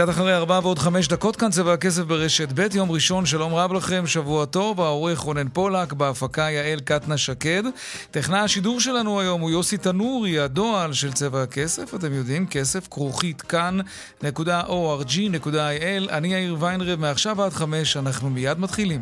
קצת אחרי ארבע ועוד חמש דקות כאן צבע הכסף ברשת ב', יום ראשון, שלום רב לכם, שבוע טוב, העורך רונן פולק, בהפקה יעל קטנה שקד. טכנה השידור שלנו היום הוא יוסי תנורי, הדועל של צבע הכסף, אתם יודעים, כסף כרוכית כאן.org.il. אני יאיר ויינרב, מעכשיו עד חמש, אנחנו מיד מתחילים.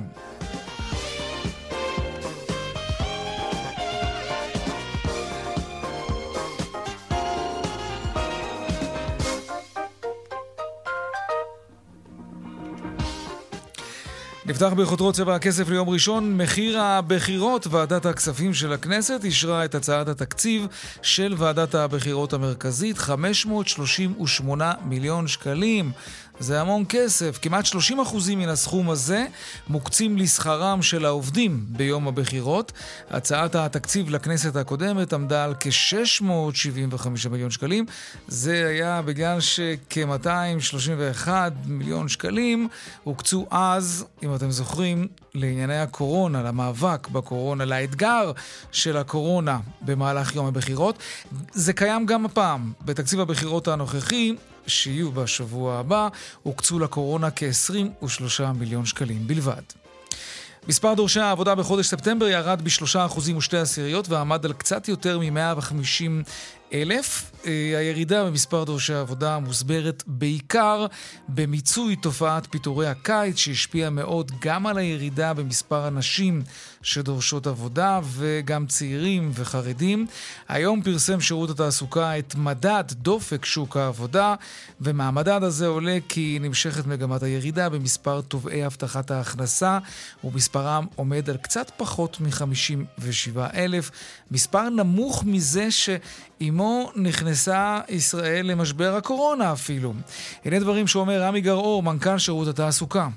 נפתח בכותרות צבע הכסף ליום ראשון. מחיר הבחירות, ועדת הכספים של הכנסת אישרה את הצעת התקציב של ועדת הבחירות המרכזית, 538 מיליון שקלים. זה המון כסף. כמעט 30% מן הסכום הזה מוקצים לשכרם של העובדים ביום הבחירות. הצעת התקציב לכנסת הקודמת עמדה על כ-675 מיליון שקלים. זה היה בגלל שכ-231 מיליון שקלים הוקצו אז, אם אתם זוכרים, לענייני הקורונה, למאבק בקורונה, לאתגר של הקורונה במהלך יום הבחירות. זה קיים גם הפעם. בתקציב הבחירות הנוכחי שיהיו בשבוע הבא, הוקצו לקורונה כ-23 מיליון שקלים בלבד. מספר דורשי העבודה בחודש ספטמבר ירד ב-3% ושתי עשיריות ועמד על קצת יותר מ-150 אלף. אה, הירידה במספר דורשי העבודה מוסברת בעיקר במיצוי תופעת פיטורי הקיץ, שהשפיעה מאוד גם על הירידה במספר הנשים שדורשות עבודה, וגם צעירים וחרדים. היום פרסם שירות התעסוקה את מדד דופק שוק העבודה, ומהמדד הזה עולה כי נמשכת מגמת הירידה במספר תובעי הבטחת ההכנסה, ומספרם עומד על קצת פחות מ-57 אלף. מספר נמוך מזה שעימו נכנסה ישראל למשבר הקורונה אפילו. הנה דברים שאומר רמי גרעור, מנכ"ל שירות התעסוקה.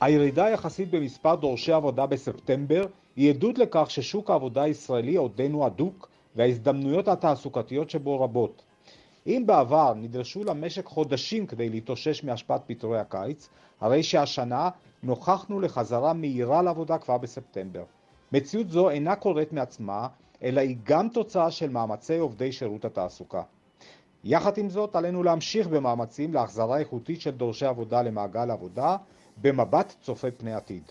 הירידה יחסית במספר דורשי עבודה בספטמבר היא עדות לכך ששוק העבודה הישראלי עודנו הדוק וההזדמנויות התעסוקתיות שבו רבות. אם בעבר נדרשו למשק חודשים כדי להתאושש מהשפעת פיטורי הקיץ, הרי שהשנה נוכחנו לחזרה מהירה לעבודה כבר בספטמבר. מציאות זו אינה קורית מעצמה, אלא היא גם תוצאה של מאמצי עובדי שירות התעסוקה. יחד עם זאת, עלינו להמשיך במאמצים להחזרה איכותית של דורשי עבודה למעגל עבודה, במבט צופה פני עתיד.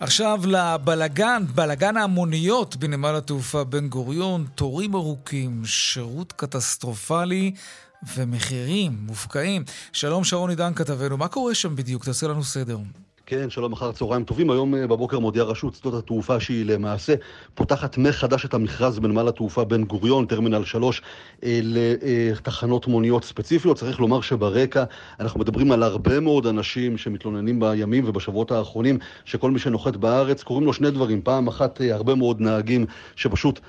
עכשיו לבלגן, בלגן ההמוניות בנמל התעופה בן גוריון, תורים ארוכים, שירות קטסטרופלי ומחירים מופקעים. שלום שרון עידן כתבנו, מה קורה שם בדיוק? תעשה לנו סדר. כן, שלום אחר צהריים טובים. היום אה, בבוקר מודיעה רשות שדות התעופה שהיא למעשה פותחת מחדש את המכרז בנמל התעופה בן גוריון, טרמינל 3, אה, לתחנות מוניות ספציפיות. צריך לומר שברקע אנחנו מדברים על הרבה מאוד אנשים שמתלוננים בימים ובשבועות האחרונים, שכל מי שנוחת בארץ, קוראים לו שני דברים. פעם אחת, אה, הרבה מאוד נהגים שפשוט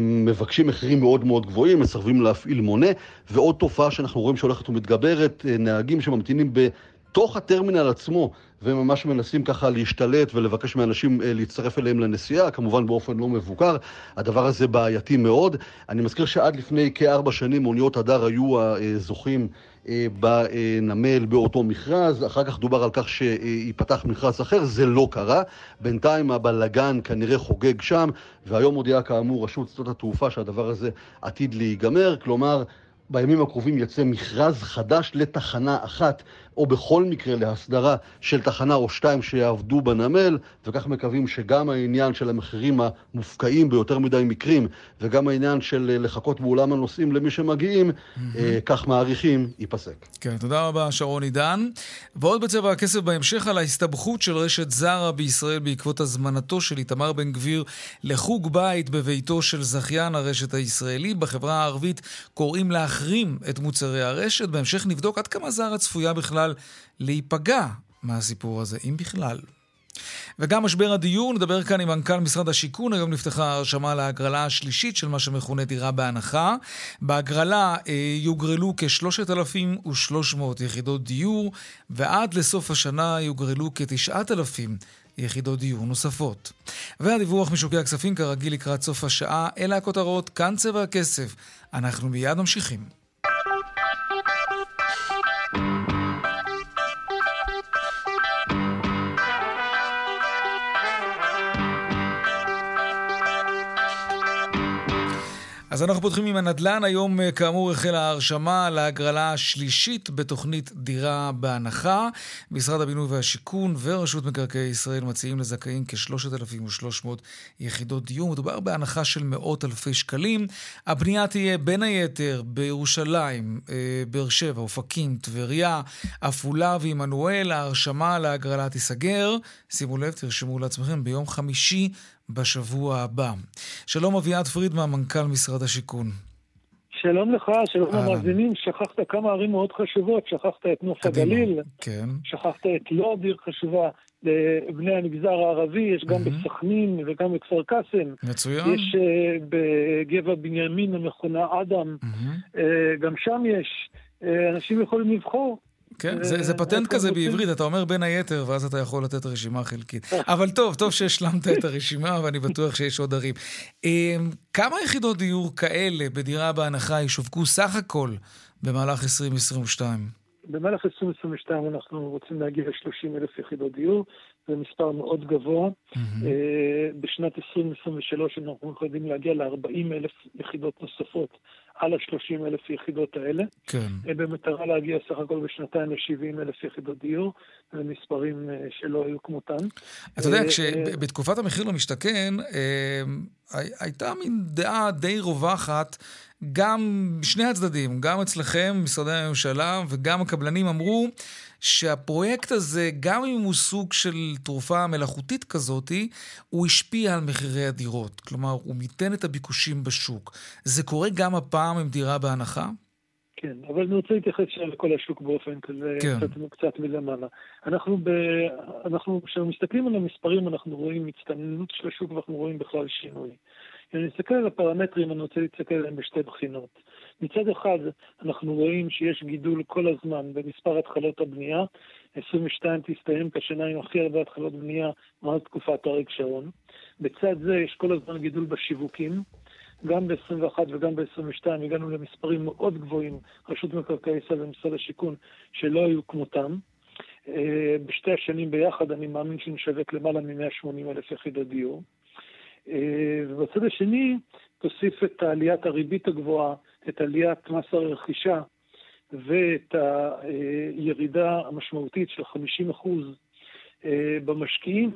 מבקשים מחירים מאוד מאוד גבוהים, מסרבים להפעיל מונה, ועוד תופעה שאנחנו רואים שהולכת ומתגברת, נהגים שממתינים ב... בתוך הטרמינל עצמו, וממש מנסים ככה להשתלט ולבקש מאנשים אה, להצטרף אליהם לנסיעה, כמובן באופן לא מבוקר. הדבר הזה בעייתי מאוד. אני מזכיר שעד לפני כארבע שנים מוניות הדר היו הזוכים אה, בנמל באותו מכרז, אחר כך דובר על כך שייפתח מכרז אחר, זה לא קרה. בינתיים הבלגן כנראה חוגג שם, והיום הודיעה כאמור רשות שדות התעופה שהדבר הזה עתיד להיגמר, כלומר... בימים הקרובים יצא מכרז חדש לתחנה אחת או בכל מקרה להסדרה של תחנה או שתיים שיעבדו בנמל, וכך מקווים שגם העניין של המחירים המופקעים ביותר מדי מקרים, וגם העניין של לחכות באולם הנוסעים למי שמגיעים, mm-hmm. אה, כך מעריכים, ייפסק. כן, תודה רבה, שרון עידן. ועוד בצבע הכסף בהמשך על ההסתבכות של רשת זרה בישראל בעקבות הזמנתו של איתמר בן גביר לחוג בית בביתו של זכיין הרשת הישראלי. בחברה הערבית קוראים להחרים את מוצרי הרשת. בהמשך נבדוק עד כמה זרה צפויה בכלל להיפגע מהסיפור הזה, אם בכלל. וגם משבר הדיור, נדבר כאן עם מנכ"ל משרד השיכון, היום נפתחה הרשמה להגרלה השלישית של מה שמכונה דירה בהנחה. בהגרלה אה, יוגרלו כ-3,300 יחידות דיור, ועד לסוף השנה יוגרלו כ-9,000 יחידות דיור נוספות. והדיווח משוקי הכספים כרגיל לקראת סוף השעה, אלה הכותרות, כאן צבע הכסף. אנחנו מיד ממשיכים. אז אנחנו פותחים עם הנדל"ן. היום, אה, כאמור, החלה ההרשמה להגרלה השלישית בתוכנית דירה בהנחה. משרד הבינוי והשיכון ורשות מקרקעי ישראל מציעים לזכאים כ-3,300 יחידות דיור. מדובר בהנחה של מאות אלפי שקלים. הבנייה תהיה בין היתר בירושלים, אה, באר שבע, אופקים, טבריה, עפולה ועמנואל. ההרשמה להגרלה תיסגר. שימו לב, תרשמו לעצמכם, ביום חמישי בשבוע הבא. שלום אביעד פרידמן, מנכ"ל משרד השיכון. שלום לך, שלום למאזינים. שכחת כמה ערים מאוד חשובות, שכחת את נוף הגליל, כן. שכחת את לוד, עיר חשובה לבני המגזר הערבי, יש גם mm-hmm. בסכנין וגם בכפר קאסם. מצוין. יש uh, בגבע בנימין המכונה אדם, mm-hmm. uh, גם שם יש. Uh, אנשים יכולים לבחור. כן, זה, זה פטנט כזה בעברית, אתה אומר בין היתר, ואז אתה יכול לתת רשימה חלקית. אבל טוב, טוב שהשלמת את הרשימה, ואני בטוח שיש עוד ערים. אמ, כמה יחידות דיור כאלה בדירה בהנחה ישווקו סך הכל במהלך 2022? במהלך 2022 אנחנו רוצים להגיע ל-30 אלף יחידות דיור, זה מספר מאוד גבוה. Mm-hmm. בשנת 2023 אנחנו יכולים להגיע ל-40 אלף יחידות נוספות על ה-30 אלף יחידות האלה. כן. אה, במטרה להגיע סך הכל בשנתיים ל-70 אלף יחידות דיור, זה מספרים אה, שלא היו כמותן. אתה יודע, כשבתקופת המחיר למשתכן, הייתה מין דעה די רווחת גם שני הצדדים, גם אצלכם, משרדי הממשלה, וגם הקבלנים אמרו שהפרויקט הזה, גם אם הוא סוג של תרופה מלאכותית כזאתי, הוא השפיע על מחירי הדירות. כלומר, הוא מיתן את הביקושים בשוק. זה קורה גם הפעם עם דירה בהנחה? כן, אבל אני רוצה להתייחס לכל השוק באופן כזה, כן. קצת, קצת מלמעלה. אנחנו, ב, אנחנו, כשאנחנו מסתכלים על המספרים, אנחנו רואים הצטננות של השוק ואנחנו רואים בכלל שינוי. אם אני מסתכל על הפרמטרים, אני רוצה להסתכל עליהם בשתי בחינות. מצד אחד, אנחנו רואים שיש גידול כל הזמן במספר התחלות הבנייה. 22 תסתיים כשנה עם הכי הרבה התחלות בנייה מאז תקופת אריק שרון. בצד זה יש כל הזמן גידול בשיווקים. גם ב-21 וגם ב-22 הגענו למספרים מאוד גבוהים, רשות מקרקעי ישראל ומשרד השיכון, שלא היו כמותם. אה, בשתי השנים ביחד אני מאמין שנשווק למעלה מ-180 אלף יחידות דיור. אה, ובצד השני, תוסיף את עליית הריבית הגבוהה, את עליית מס הרכישה ואת הירידה המשמעותית של 50% אה, במשקיעים,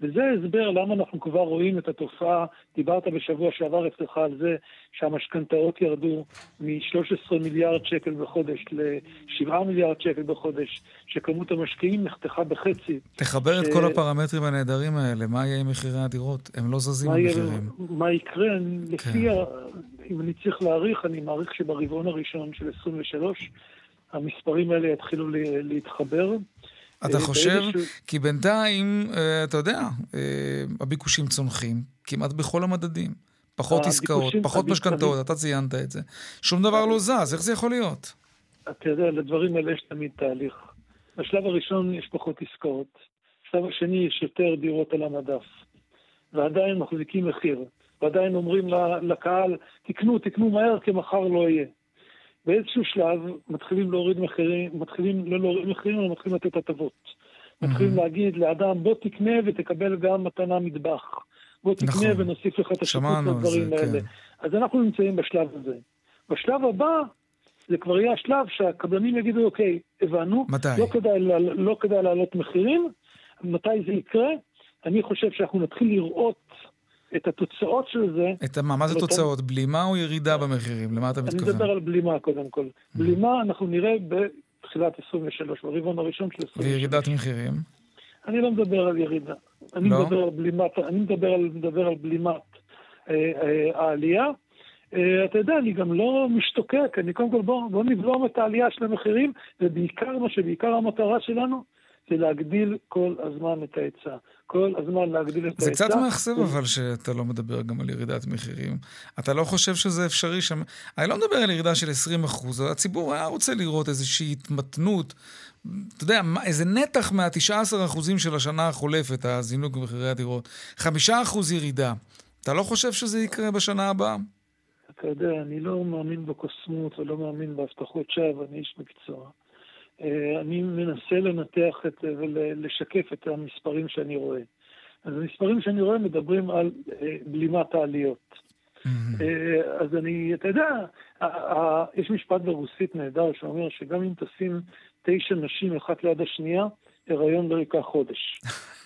וזה הסבר למה אנחנו כבר רואים את התופעה, דיברת בשבוע שעבר אצלך על זה שהמשכנתאות ירדו מ-13 מיליארד שקל בחודש ל-7 מיליארד שקל בחודש, שכמות המשקיעים נחתכה בחצי. תחבר את כל הפרמטרים הנהדרים האלה, מה יהיה עם מחירי הדירות? הם לא זזים במחירים. מה יקרה? לפי, כן. ה... אם אני צריך להעריך, אני מעריך שברבעון הראשון של 23 המספרים האלה יתחילו להתחבר. אתה אה, חושב? כי בינתיים, אה, אתה יודע, אה, הביקושים צונחים כמעט בכל המדדים. פחות עסקאות, פחות משכנתאות, אתה ציינת את זה. שום דבר לא זז, איך זה יכול להיות? אתה יודע, לדברים האלה יש תמיד תהליך. בשלב הראשון יש פחות עסקאות. בשלב השני יש יותר דירות על המדף. ועדיין מחזיקים מחיר. ועדיין אומרים לקהל, תקנו, תקנו מהר, כי מחר לא יהיה. באיזשהו שלב מתחילים להוריד מחירים, מתחילים לא להוריד מחירים, אלא מתחילים לתת הטבות. מתחילים להגיד לאדם, בוא תקנה ותקבל גם מתנה מטבח. בוא תקנה נכון. ונוסיף לך את השיפוט לדברים האלה. כן. אז אנחנו נמצאים בשלב הזה. בשלב הבא, זה כבר יהיה השלב שהקבלנים יגידו, אוקיי, הבנו. מתי? לא כדאי, לא כדאי להעלות מחירים. מתי זה יקרה? אני חושב שאנחנו נתחיל לראות את התוצאות של זה... את מה, מה זה תוצאות? בלימה או ירידה במחירים? למה אתה מתכוון? אני מדבר על בלימה קודם כל. Mm. בלימה אנחנו נראה בתחילת 23, ברבעון הראשון של 23. וירידת מחירים? אני לא מדבר על ירידה. אני לא? מדבר על בלימת, אני מדבר על, מדבר על בלימת אה, אה, העלייה. אה, אתה יודע, אני גם לא משתוקק, אני קודם כל בוא, בוא נבלום את העלייה של המחירים, ובעיקר מה שבעיקר המטרה שלנו, זה להגדיל כל הזמן את ההיצע. כל הזמן להגדיל את ההיצע. זה קצת מאכזב אבל שאתה לא מדבר גם על ירידת מחירים. אתה לא חושב שזה אפשרי שם? אני לא מדבר על ירידה של 20 אחוז, הציבור היה רוצה לראות איזושהי התמתנות, אתה יודע, איזה נתח מה-19 אחוזים של השנה החולפת, הזינוק במחירי הדירות. 5 אחוז ירידה. אתה לא חושב שזה יקרה בשנה הבאה? אתה יודע, אני לא מאמין בקוסמות ולא מאמין בהבטחות שווא, אני איש מקצוע. אה, אני מנסה לנתח את, ולשקף את המספרים שאני רואה. אז המספרים שאני רואה מדברים על אה, בלימת העליות. Mm-hmm. אה, אז אני, אתה יודע, יש משפט ברוסית נהדר שאומר שגם אם תשים תשע נשים אחת ליד השנייה, הריון לא ייקח חודש.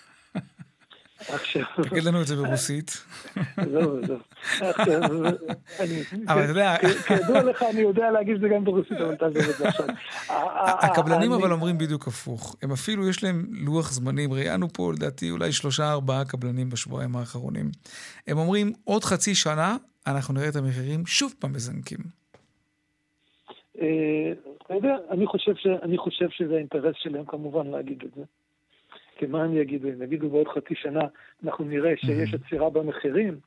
עכשיו... תגיד לנו את זה ברוסית. זהו, זהו. עכשיו, אני... אבל אתה יודע... כידוע לך, אני יודע להגיד את זה גם ברוסית, אבל תעזוב את זה עכשיו. הקבלנים אבל אומרים בדיוק הפוך. הם אפילו, יש להם לוח זמנים. ראיינו פה, לדעתי, אולי שלושה, ארבעה קבלנים בשבועיים האחרונים. הם אומרים, עוד חצי שנה, אנחנו נראה את המחירים שוב פעם מזנקים. אה, אתה יודע, אני חושב שזה האינטרס שלהם כמובן להגיד את זה. כי מה הם יגידו? הם יגידו בעוד חצי שנה אנחנו נראה שיש עצירה במחירים,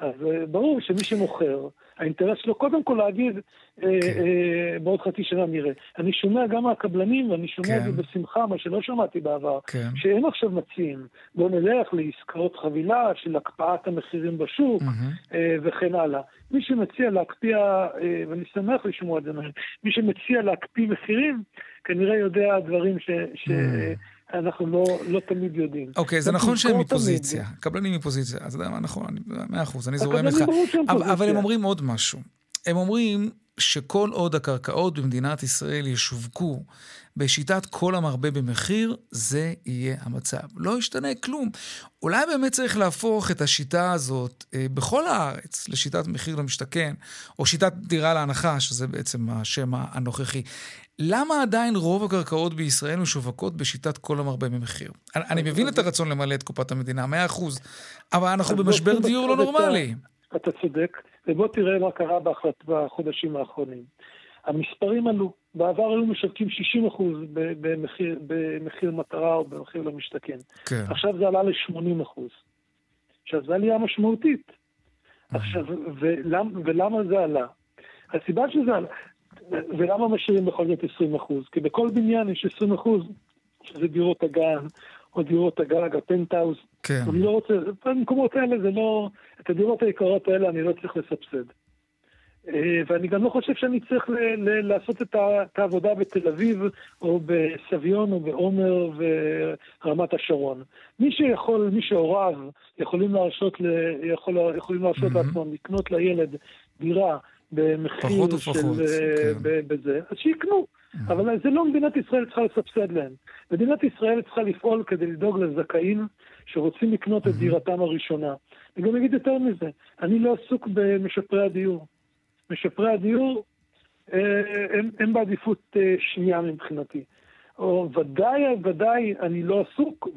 אז uh, ברור שמי שמוכר, האינטרס שלו קודם כל להגיד, uh, כן. uh, בעוד חצי שנה נראה. אני שומע גם מהקבלנים, ואני שומע כן. את זה בשמחה, מה שלא שמעתי בעבר, כן. שהם עכשיו מציעים, בואו נלך לעסקאות חבילה של הקפאת המחירים בשוק mm-hmm. וכן הלאה. מי שמציע להקפיא, ואני שמח לשמוע את זה, מי שמציע להקפיא מחירים, כנראה יודע דברים ש... ש mm-hmm. אנחנו לא, לא תמיד יודעים. אוקיי, זה נכון שהם מפוזיציה. קבלנים מפוזיציה, אתה יודע מה, נכון, מאה אחוז, אני זורם לך. אבל, אבל הם אומרים עוד משהו. הם אומרים שכל עוד הקרקעות במדינת ישראל ישווקו בשיטת כל המרבה במחיר, זה יהיה המצב. לא ישתנה כלום. אולי באמת צריך להפוך את השיטה הזאת אה, בכל הארץ לשיטת מחיר למשתכן, או שיטת דירה להנחה, שזה בעצם השם הנוכחי. למה עדיין רוב הקרקעות בישראל משווקות בשיטת כל המרבה ממחיר? אני, אני מבין את הרצון למלא את קופת המדינה, מאה אחוז, אבל אנחנו במשבר דיור לא נורמלי. אתה צודק, ובוא תראה מה קרה בחודשים האחרונים. המספרים עלו. בעבר היו משווקים 60 אחוז במחיר, במחיר מטרה או במחיר למשתכן. כן. עכשיו זה עלה ל-80 אחוז. עכשיו, זו עלייה משמעותית. עכשיו, ולמ, ולמה זה עלה? הסיבה שזה עלה, ולמה משאירים בכל זאת 20 אחוז? כי בכל בניין יש 20 אחוז, שזה דירות הגן, או דירות הגג, הפנטהאוז. כן. אני לא רוצה, במקומות האלה זה לא, את הדירות היקרות האלה אני לא צריך לסבסד. אה, ואני גם לא חושב שאני צריך ל- ל- לעשות את, ה- את העבודה בתל אביב, או בסביון, או בעומר ורמת השרון. מי שיכול, מי שהוריו יכולים להרשות, ל- יכול, יכולים להרשות mm-hmm. לעצמם לקנות לילד דירה במחיר של... ופחות, אה, כן. בזה, אז שיקנו. Mm-hmm. אבל זה לא מדינת ישראל צריכה לסבסד להם. מדינת ישראל צריכה לפעול כדי לדאוג לזכאים שרוצים לקנות. את דירתם הראשונה. אני גם אגיד יותר מזה, אני לא עסוק במשפרי הדיור. משפרי הדיור אה, הם, הם בעדיפות אה, שנייה מבחינתי. או ודאי, ודאי, אני לא עסוק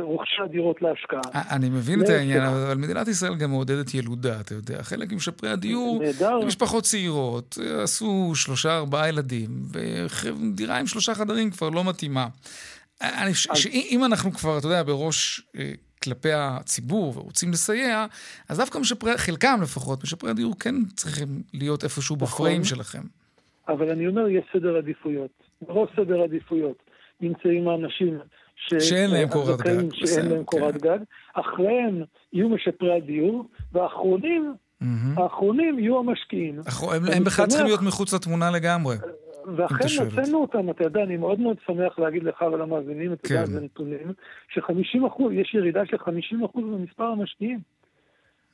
רוכשי הדירות להשקעה. אה, אני מבין את העניין, אבל מדינת ישראל גם מעודדת ילודה, אתה יודע. חלק ממשפרי הדיור, משפחות צעירות, עשו שלושה, ארבעה ילדים, ודירה עם שלושה חדרים כבר לא מתאימה. אני חושב שאם אנחנו כבר, אתה יודע, בראש אה, כלפי הציבור ורוצים לסייע, אז דווקא משפרי, חלקם לפחות, משפרי הדיור כן צריכים להיות איפשהו נכון. בפריים שלכם. אבל אני אומר, יש סדר עדיפויות. בראש סדר עדיפויות נמצאים האנשים ש... שאין להם קורת גג. שאין להם קורת כן. גג. אחריהם יהיו משפרי הדיור, והאחרונים, האחרונים יהיו המשקיעים. הם, הם בכלל צריכים להיות מחוץ לתמונה לגמרי. ואכן מצאנו אותם, אתה יודע, אני מאוד מאוד שמח להגיד לך ולמאזינים, אתה יודע, כן. זה נתונים, ש-50 אחוז, יש ירידה של 50 אחוז במספר המשקיעים.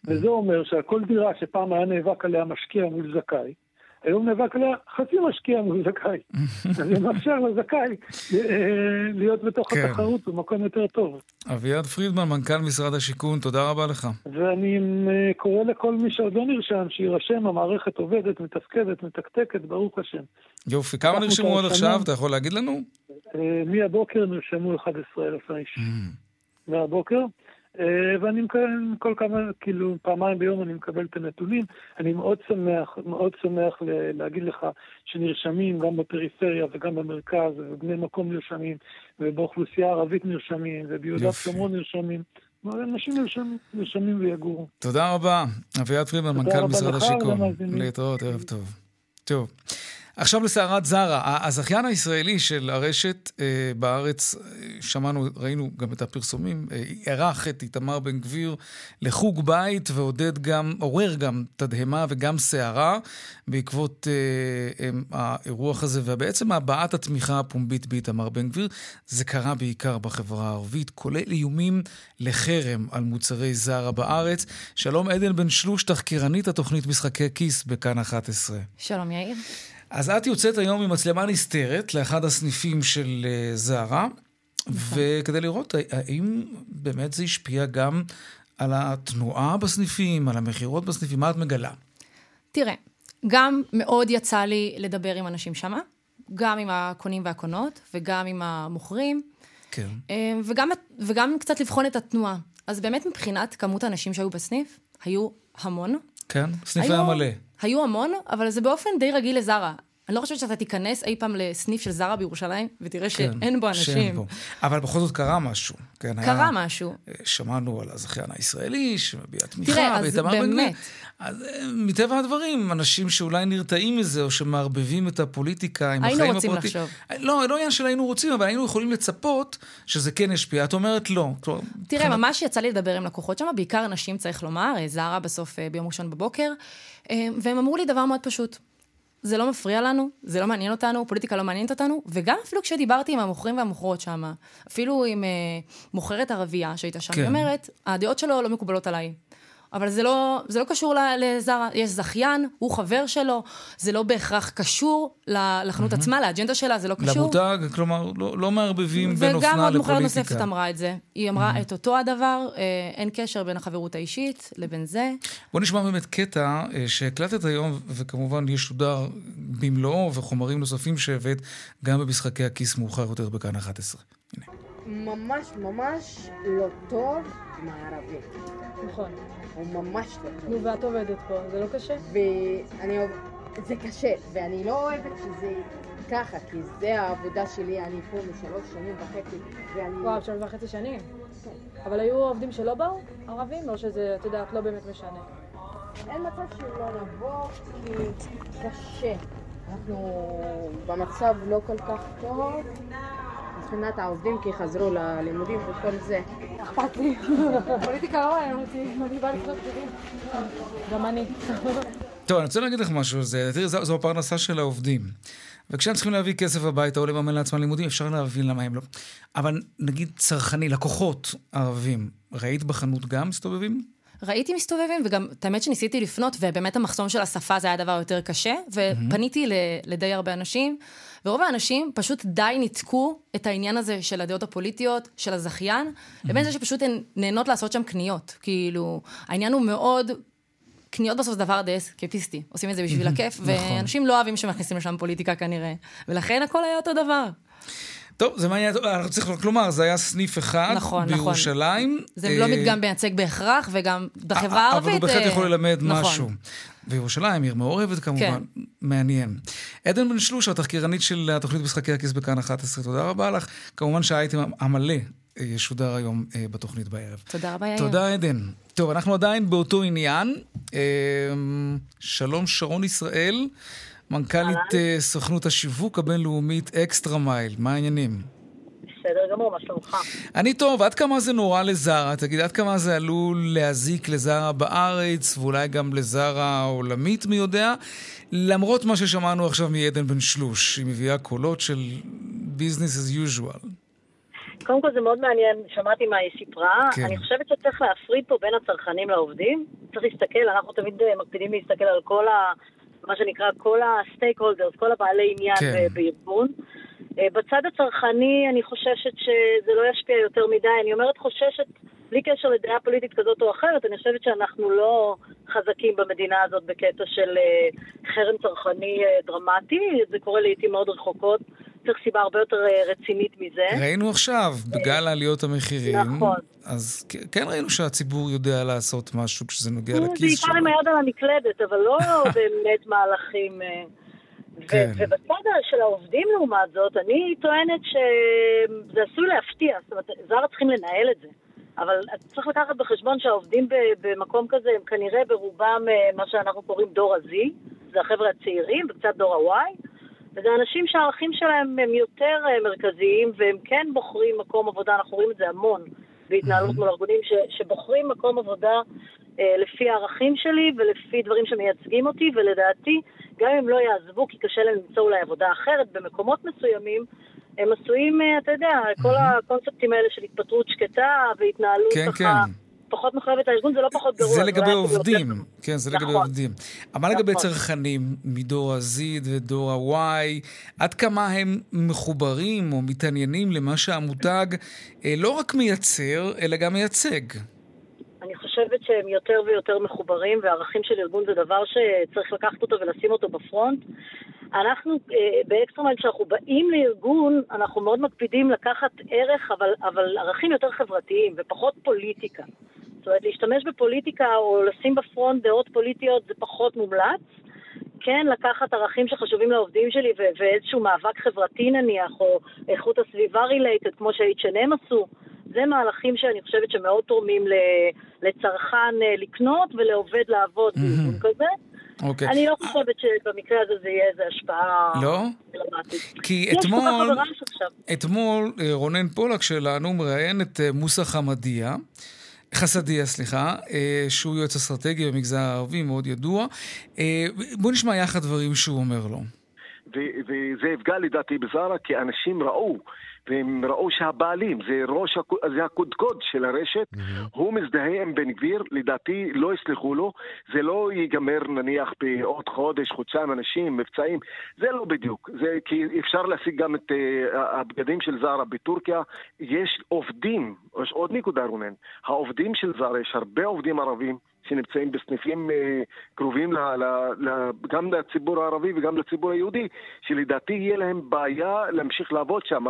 וזה אומר שעל כל דירה שפעם היה נאבק עליה משקיע מול זכאי, היום נאבק עליה חצי משקיע מול זכאי. אז זה מאפשר לזכאי אה, להיות בתוך כן. התחרות במקום יותר טוב. אביעד פרידמן, מנכ"ל משרד השיכון, תודה רבה לך. ואני אה, קורא לכל מי שעוד לא נרשם, שיירשם, המערכת עובדת, מתפקדת, מתקתקת, ברוך השם. יופי, כמה נרשמו עד עכשיו? אתה יכול להגיד לנו? אה, מהבוקר נרשמו 11,000 איש. Mm. מהבוקר. אה, ואני מקבל כל כמה, כאילו, פעמיים ביום אני מקבל את הנתונים. אני מאוד שמח, מאוד שמח להגיד לך שנרשמים גם בפריפריה וגם במרכז, ובני מקום נרשמים, ובאוכלוסייה הערבית נרשמים, וביהודה ושומרון נרשמים. אנשים נרשמים, נרשמים ויגורו. תודה רבה. אביעד פרידמן, מנכ"ל משרד השיכון. להתראות, ערב טוב. טוב. עכשיו לסערת זרה. הזכיין הישראלי של הרשת אה, בארץ, אה, שמענו, ראינו גם את הפרסומים, אה, אירח את איתמר בן גביר לחוג בית ועודד גם, עורר גם תדהמה וגם סערה בעקבות אה, אה, האירוח הזה, ובעצם הבעת התמיכה הפומבית באיתמר בן גביר. זה קרה בעיקר בחברה הערבית, כולל איומים לחרם על מוצרי זרה בארץ. שלום עדן בן שלוש, תחקירנית התוכנית משחקי כיס בכאן 11. שלום יאיר. אז את יוצאת היום עם מצלמה נסתרת לאחד הסניפים של uh, זרה, נכון. וכדי לראות האם באמת זה השפיע גם על התנועה בסניפים, על המכירות בסניפים, מה את מגלה? תראה, גם מאוד יצא לי לדבר עם אנשים שמה, גם עם הקונים והקונות, וגם עם המוכרים. כן. אה, וגם, וגם קצת לבחון את התנועה. אז באמת מבחינת כמות האנשים שהיו בסניף, היו המון. כן, סניף היה מלא. היו המון, אבל זה באופן די רגיל לזרה. אני לא חושבת שאתה תיכנס אי פעם לסניף של זרה בירושלים, ותראה כן, שאין בו אנשים. שאין בו. אבל בכל זאת קרה משהו. כן, קרה היה, משהו. אה, שמענו על הזכיין הישראלי, שמביע תמיכה. תראה, אז באמת. אז אה, מטבע הדברים, אנשים שאולי נרתעים מזה, או שמערבבים את הפוליטיקה עם החיים הפרטיים. היינו רוצים לחשוב. אה, לא, לא עניין של היינו רוצים, אבל היינו יכולים לצפות שזה כן ישפיע. את אומרת לא. תראה, ממש יצא לי לדבר עם לקוחות שם, בעיקר נשים, צריך לומר, זרה בסוף ביום ראשון בבוקר, והם אמרו לי דבר מאוד פשוט. זה לא מפריע לנו, זה לא מעניין אותנו, פוליטיקה לא מעניינת אותנו, וגם אפילו כשדיברתי עם המוכרים והמוכרות שם, אפילו עם uh, מוכרת ערבייה שהייתה שם, כן. היא אומרת, הדעות שלו לא מקובלות עליי. אבל זה לא, זה לא קשור לזרה, יש זכיין, הוא חבר שלו, זה לא בהכרח קשור לחנות mm-hmm. עצמה, לאג'נדה שלה, זה לא קשור. למותג, כלומר, לא, לא מערבבים בין אופנה לפוליטיקה. וגם עוד מוכרת נוספת אמרה את זה. היא אמרה mm-hmm. את אותו הדבר, אה, אין קשר בין החברות האישית לבין זה. בוא נשמע באמת קטע אה, שהקלטת היום, וכמובן ישודר במלואו, וחומרים נוספים שהבאת גם במשחקי הכיס מאוחר יותר בכאן 11. הנה. ממש ממש לא טוב מערבי. נכון. הוא ממש לא טוב. נו, ואת עובדת פה, זה לא קשה? ואני אוהב... זה קשה, ואני לא אוהבת שזה ככה, כי זה העבודה שלי, אני פה משלוש שנים וחצי, ואני... וואו, שלוש וחצי שנים? כן. אבל היו עובדים שלא באו, ערבים, או שזה, את יודעת, לא באמת משנה? אין מצב שלא נבוא, כי קשה. אנחנו במצב לא כל כך טוב. מבחינת העובדים כי חזרו ללימודים וכל זה. אכפת לי. פוליטיקה לא מעניין אותי, אני באה לקנות פקידים. גם אני. טוב, אני רוצה להגיד לך משהו, תראי, זו הפרנסה של העובדים. וכשהם צריכים להביא כסף הביתה או לממן לעצמם לימודים, אפשר להבין למה הם לא. אבל נגיד צרכני, לקוחות ערבים, ראית בחנות גם מסתובבים? ראיתי מסתובבים, וגם, את האמת שניסיתי לפנות, ובאמת המחסום של השפה זה היה הדבר יותר קשה, ופניתי לדי הרבה אנשים. ורוב האנשים פשוט די ניתקו את העניין הזה של הדעות הפוליטיות, של הזכיין, mm-hmm. לבין זה שפשוט הן נהנות לעשות שם קניות. כאילו, העניין הוא מאוד... קניות בסוף זה דבר די אסקפיסטי, עושים את זה בשביל הכיף, נכון. ואנשים לא אוהבים שמכניסים לשם פוליטיקה כנראה, ולכן הכל היה אותו דבר. טוב, זה מעניין, אנחנו צריכים כלומר, זה היה סניף אחד נכון, נכון. בירושלים. נכון. זה לא מדגם מייצג בהכרח, וגם בחברה הערבית... אבל הוא בהחלט יכול ללמד נכון. משהו. וירושלים, עיר מעורבת כמובן, כן. מעניין. עדן בן שלוש, התחקירנית של התוכנית משחקי הכיס בכאן 11, תודה רבה לך. כמובן שהאייטם המלא אה, ישודר היום אה, בתוכנית בערב. תודה רבה, יאיר. תודה, עדן. טוב, אנחנו עדיין באותו עניין. אה, שלום, שרון ישראל, מנכ"לית סוכנות השיווק הבינלאומית אקסטרה מייל. מה העניינים? בסדר גמור, מה שלומך? אני טוב, עד כמה זה נורא לזרה? תגיד, עד כמה זה עלול להזיק לזרה בארץ, ואולי גם לזרה העולמית, מי יודע? למרות מה ששמענו עכשיו מעדן בן שלוש, היא מביאה קולות של business as usual. קודם כל זה מאוד מעניין, שמעתי מה היא סיפרה. כן. אני חושבת שצריך להפריד פה בין הצרכנים לעובדים. צריך להסתכל, אנחנו תמיד אה, מקפידים להסתכל על כל ה... מה שנקרא, כל הסטייק הולדרס, כל הבעלי עניין כן. בארגון. אה, בצד הצרכני אני חוששת שזה לא ישפיע יותר מדי. אני אומרת חוששת בלי קשר לדעה פוליטית כזאת או אחרת, אני חושבת שאנחנו לא חזקים במדינה הזאת בקטע של אה, חרם צרכני אה, דרמטי, זה קורה לעיתים מאוד רחוקות. צריך סיבה הרבה יותר רצינית מזה. ראינו עכשיו, בגל עליות המחירים, נכון. אז כן ראינו שהציבור יודע לעשות משהו כשזה נוגע לכיס שלו. בעיקר עם היד על המקלדת, אבל לא באמת מהלכים... כן. ובצד של העובדים לעומת זאת, אני טוענת שזה עשוי להפתיע, זאת אומרת, זרה צריכים לנהל את זה. אבל צריך לקחת בחשבון שהעובדים במקום כזה הם כנראה ברובם אה, מה שאנחנו קוראים דור ה-Z, זה החבר'ה הצעירים וקצת דור ה-Y, וזה אנשים שהערכים שלהם הם יותר אה, מרכזיים והם כן בוחרים מקום עבודה, אנחנו רואים את זה המון בהתנהלות מול ארגונים שבוחרים מקום עבודה לפי הערכים שלי ולפי דברים שמייצגים אותי, ולדעתי, גם אם לא יעזבו, כי קשה להם למצוא אולי עבודה אחרת במקומות מסוימים, הם עשויים, אה, אתה יודע, כל הקונספטים האלה של התפטרות שקטה והתנהלות כן, ככה... כן. פחות מחויבת הארגון, זה לא פחות גרוע. זה לגבי עובדים, כן, זה לגבי נכון. עובדים. אבל מה לגבי נכון. צרכנים מדור ה-Z ודור ה-Y, עד כמה הם מחוברים או מתעניינים למה שהמותג אה, לא רק מייצר, אלא גם מייצג? אני חושבת שהם יותר ויותר מחוברים, וערכים של ארגון זה דבר שצריך לקחת אותו ולשים אותו ב front. אנחנו אה, ב Xtra Mile, כשאנחנו באים לארגון, אנחנו מאוד מקפידים לקחת ערך, אבל, אבל ערכים יותר חברתיים ופחות פוליטיקה. זאת אומרת, להשתמש בפוליטיקה או לשים בפרונט דעות פוליטיות זה פחות מומלץ. כן, לקחת ערכים שחשובים לעובדים שלי ואיזשהו מאבק חברתי נניח, או איכות הסביבה רילייטד, כמו שה-H&M עשו. זה מהלכים שאני חושבת שמאוד תורמים לצרכן אה, לקנות ולעובד לעבוד בארגון כזה. אוקיי. אני לא חושבת שבמקרה הזה זה יהיה איזו השפעה לא? דרמטית. כי אתמול, אתמול אה, רונן פולק שלנו מראיין את אה, מוסא חמדיה. חסדיה, סליחה, שהוא יועץ אסטרטגי במגזר הערבי, מאוד ידוע. בואו נשמע יחד דברים שהוא אומר לו. וזה יפגע לדעתי בזארה, כי אנשים ראו והם ראו שהבעלים, זה ראש, זה הקודקוד של הרשת, mm-hmm. הוא מזדהה עם בן גביר, לדעתי לא יסלחו לו, זה לא ייגמר נניח בעוד חודש, חודשיים, אנשים, מבצעים, זה לא בדיוק, זה כי אפשר להשיג גם את uh, הבגדים של זרה בטורקיה, יש עובדים, יש עוד נקודה רונן, העובדים של זרה, יש הרבה עובדים ערבים, שנמצאים בסניפים uh, קרובים ל, ל, ל, גם לציבור הערבי וגם לציבור היהודי, שלדעתי יהיה להם בעיה להמשיך לעבוד שם,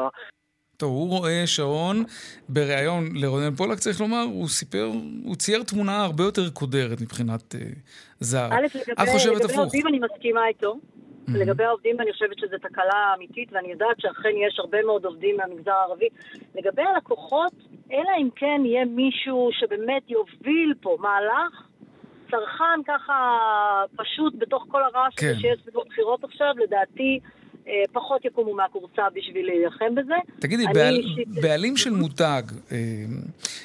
טוב, הוא רואה שעון בריאיון לרונן פולק, צריך לומר, הוא סיפר, הוא צייר תמונה הרבה יותר קודרת מבחינת uh, זר. א', לגבי, לגבי העובדים אני מסכימה איתו. Mm-hmm. לגבי העובדים אני חושבת שזו תקלה אמיתית, ואני יודעת שאכן יש הרבה מאוד עובדים מהמגזר הערבי. לגבי הלקוחות, אלא אם כן יהיה מישהו שבאמת יוביל פה מהלך, צרכן ככה פשוט בתוך כל הרעש כן. שיש סביבות בחירות עכשיו, לדעתי... אה, פחות יקומו מהכורסה בשביל להילחם בזה. תגידי, בעל, אישית... בעלים של מותג, אה,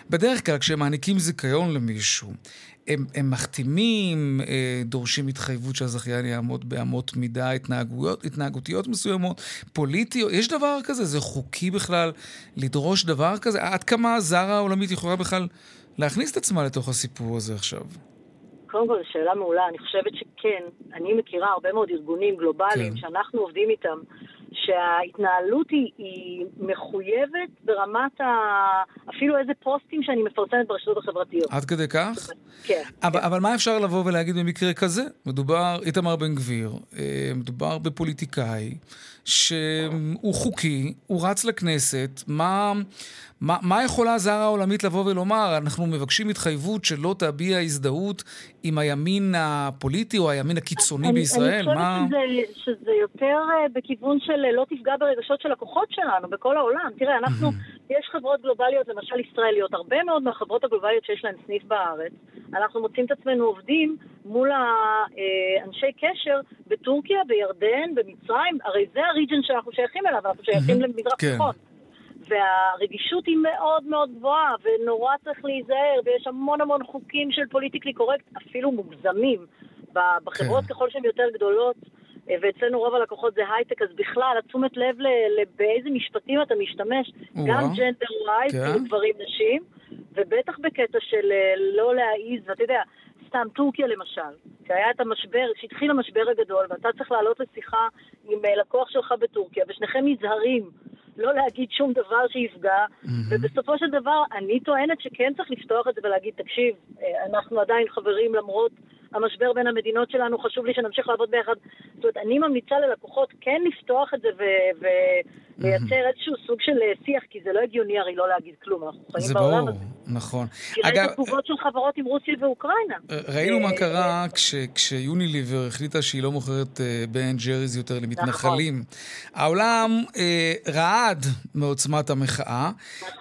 בדרך כלל כשהם מעניקים זיכיון למישהו, הם, הם מחתימים, אה, דורשים התחייבות שהזכיין יעמוד באמות מידה התנהגויות, התנהגותיות מסוימות, פוליטיות, יש דבר כזה? זה חוקי בכלל לדרוש דבר כזה? עד כמה זרה העולמית יכולה בכלל להכניס את עצמה לתוך הסיפור הזה עכשיו? קודם כל, זו שאלה מעולה. אני חושבת שכן, אני מכירה הרבה מאוד ארגונים גלובליים כן. שאנחנו עובדים איתם, שההתנהלות היא, היא מחויבת ברמת ה... אפילו איזה פוסטים שאני מפרסמת ברשתות החברתיות. עד כדי כך? כן. אבל, כן. אבל מה אפשר לבוא ולהגיד במקרה כזה? מדובר, איתמר בן גביר, אה, מדובר בפוליטיקאי שהוא חוקי, הוא רץ לכנסת, מה... מה, מה יכולה הזרה העולמית לבוא ולומר? אנחנו מבקשים התחייבות שלא תביע הזדהות עם הימין הפוליטי או הימין הקיצוני אני, בישראל? אני מה... חושבת שזה, שזה יותר uh, בכיוון של uh, לא תפגע ברגשות של לקוחות שלנו בכל העולם. תראה, אנחנו, יש חברות גלובליות, למשל ישראליות, הרבה מאוד מהחברות הגלובליות שיש להן סניף בארץ, אנחנו מוצאים את עצמנו עובדים מול אה, קשר בטורקיה, בירדן, במצרים, הרי זה ה region שאנחנו שייכים אליו, אנחנו שייכים למזרח כן. תיכון. כן. והרגישות היא מאוד מאוד גבוהה, ונורא צריך להיזהר, ויש המון המון חוקים של politically correct, אפילו מוגזמים, בחברות כן. ככל שהן יותר גדולות. ואצלנו רוב הלקוחות זה הייטק, אז בכלל, התשומת לב באיזה משפטים אתה משתמש, וואו. גם gender wise, כן. גברים נשים, ובטח בקטע של אה, לא להעיז, ואתה יודע, סתם טורקיה למשל, שהיה את המשבר, שהתחיל המשבר הגדול, ואתה צריך לעלות לשיחה עם אה, לקוח שלך בטורקיה, ושניכם נזהרים לא להגיד שום דבר שיפגע, mm-hmm. ובסופו של דבר אני טוענת שכן צריך לפתוח את זה ולהגיד, תקשיב, אה, אנחנו עדיין חברים למרות המשבר בין המדינות שלנו, חשוב לי שנמשיך לעבוד ביחד. זאת אומרת, אני ממליצה ללקוחות כן לפתוח את זה ולייצר איזשהו סוג של שיח, כי זה לא הגיוני הרי לא להגיד כלום, אנחנו חיים בעולם הזה. זה ברור, נכון. תראה את התגובות של חברות עם רוסיה ואוקראינה. ראינו מה קרה כשיוניליבר החליטה שהיא לא מוכרת בן ג'ריז יותר למתנחלים. נכון. העולם רעד מעוצמת המחאה.